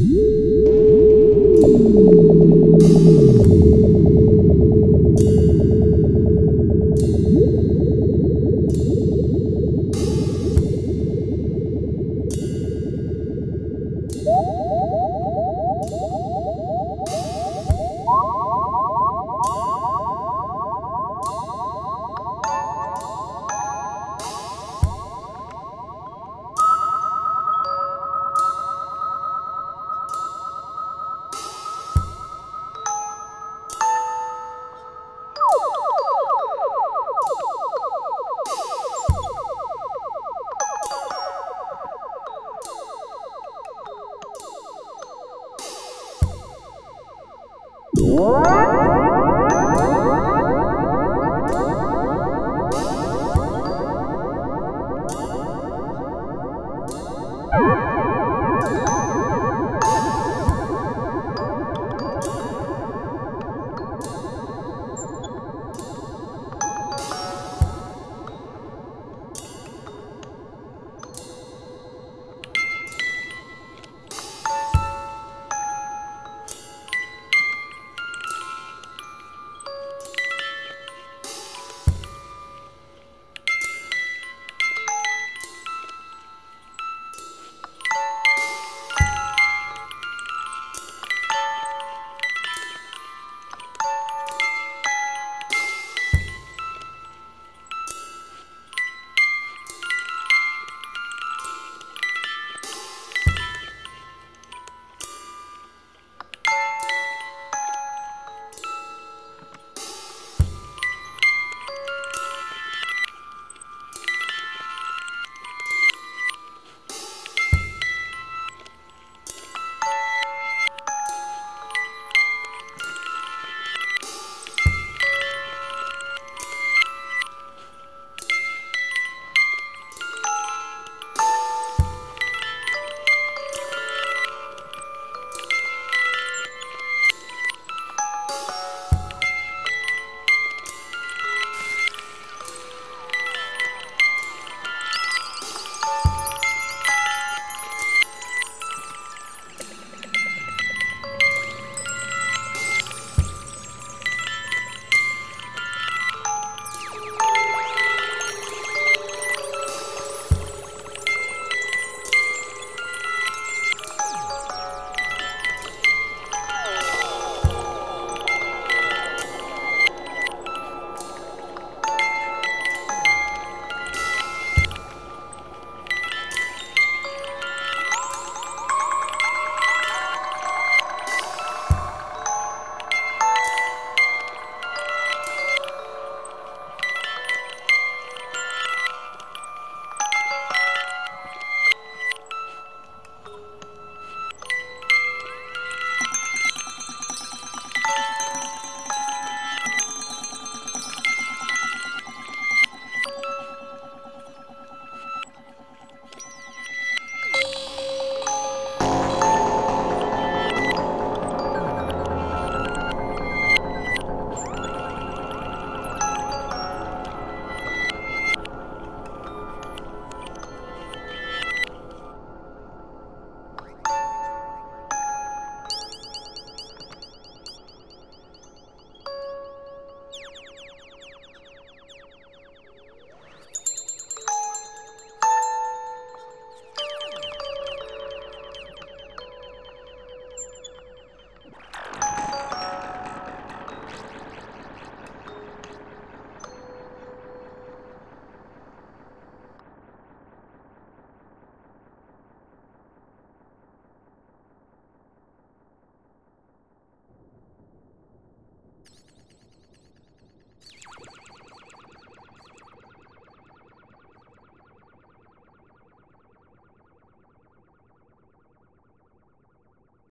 Woo! What?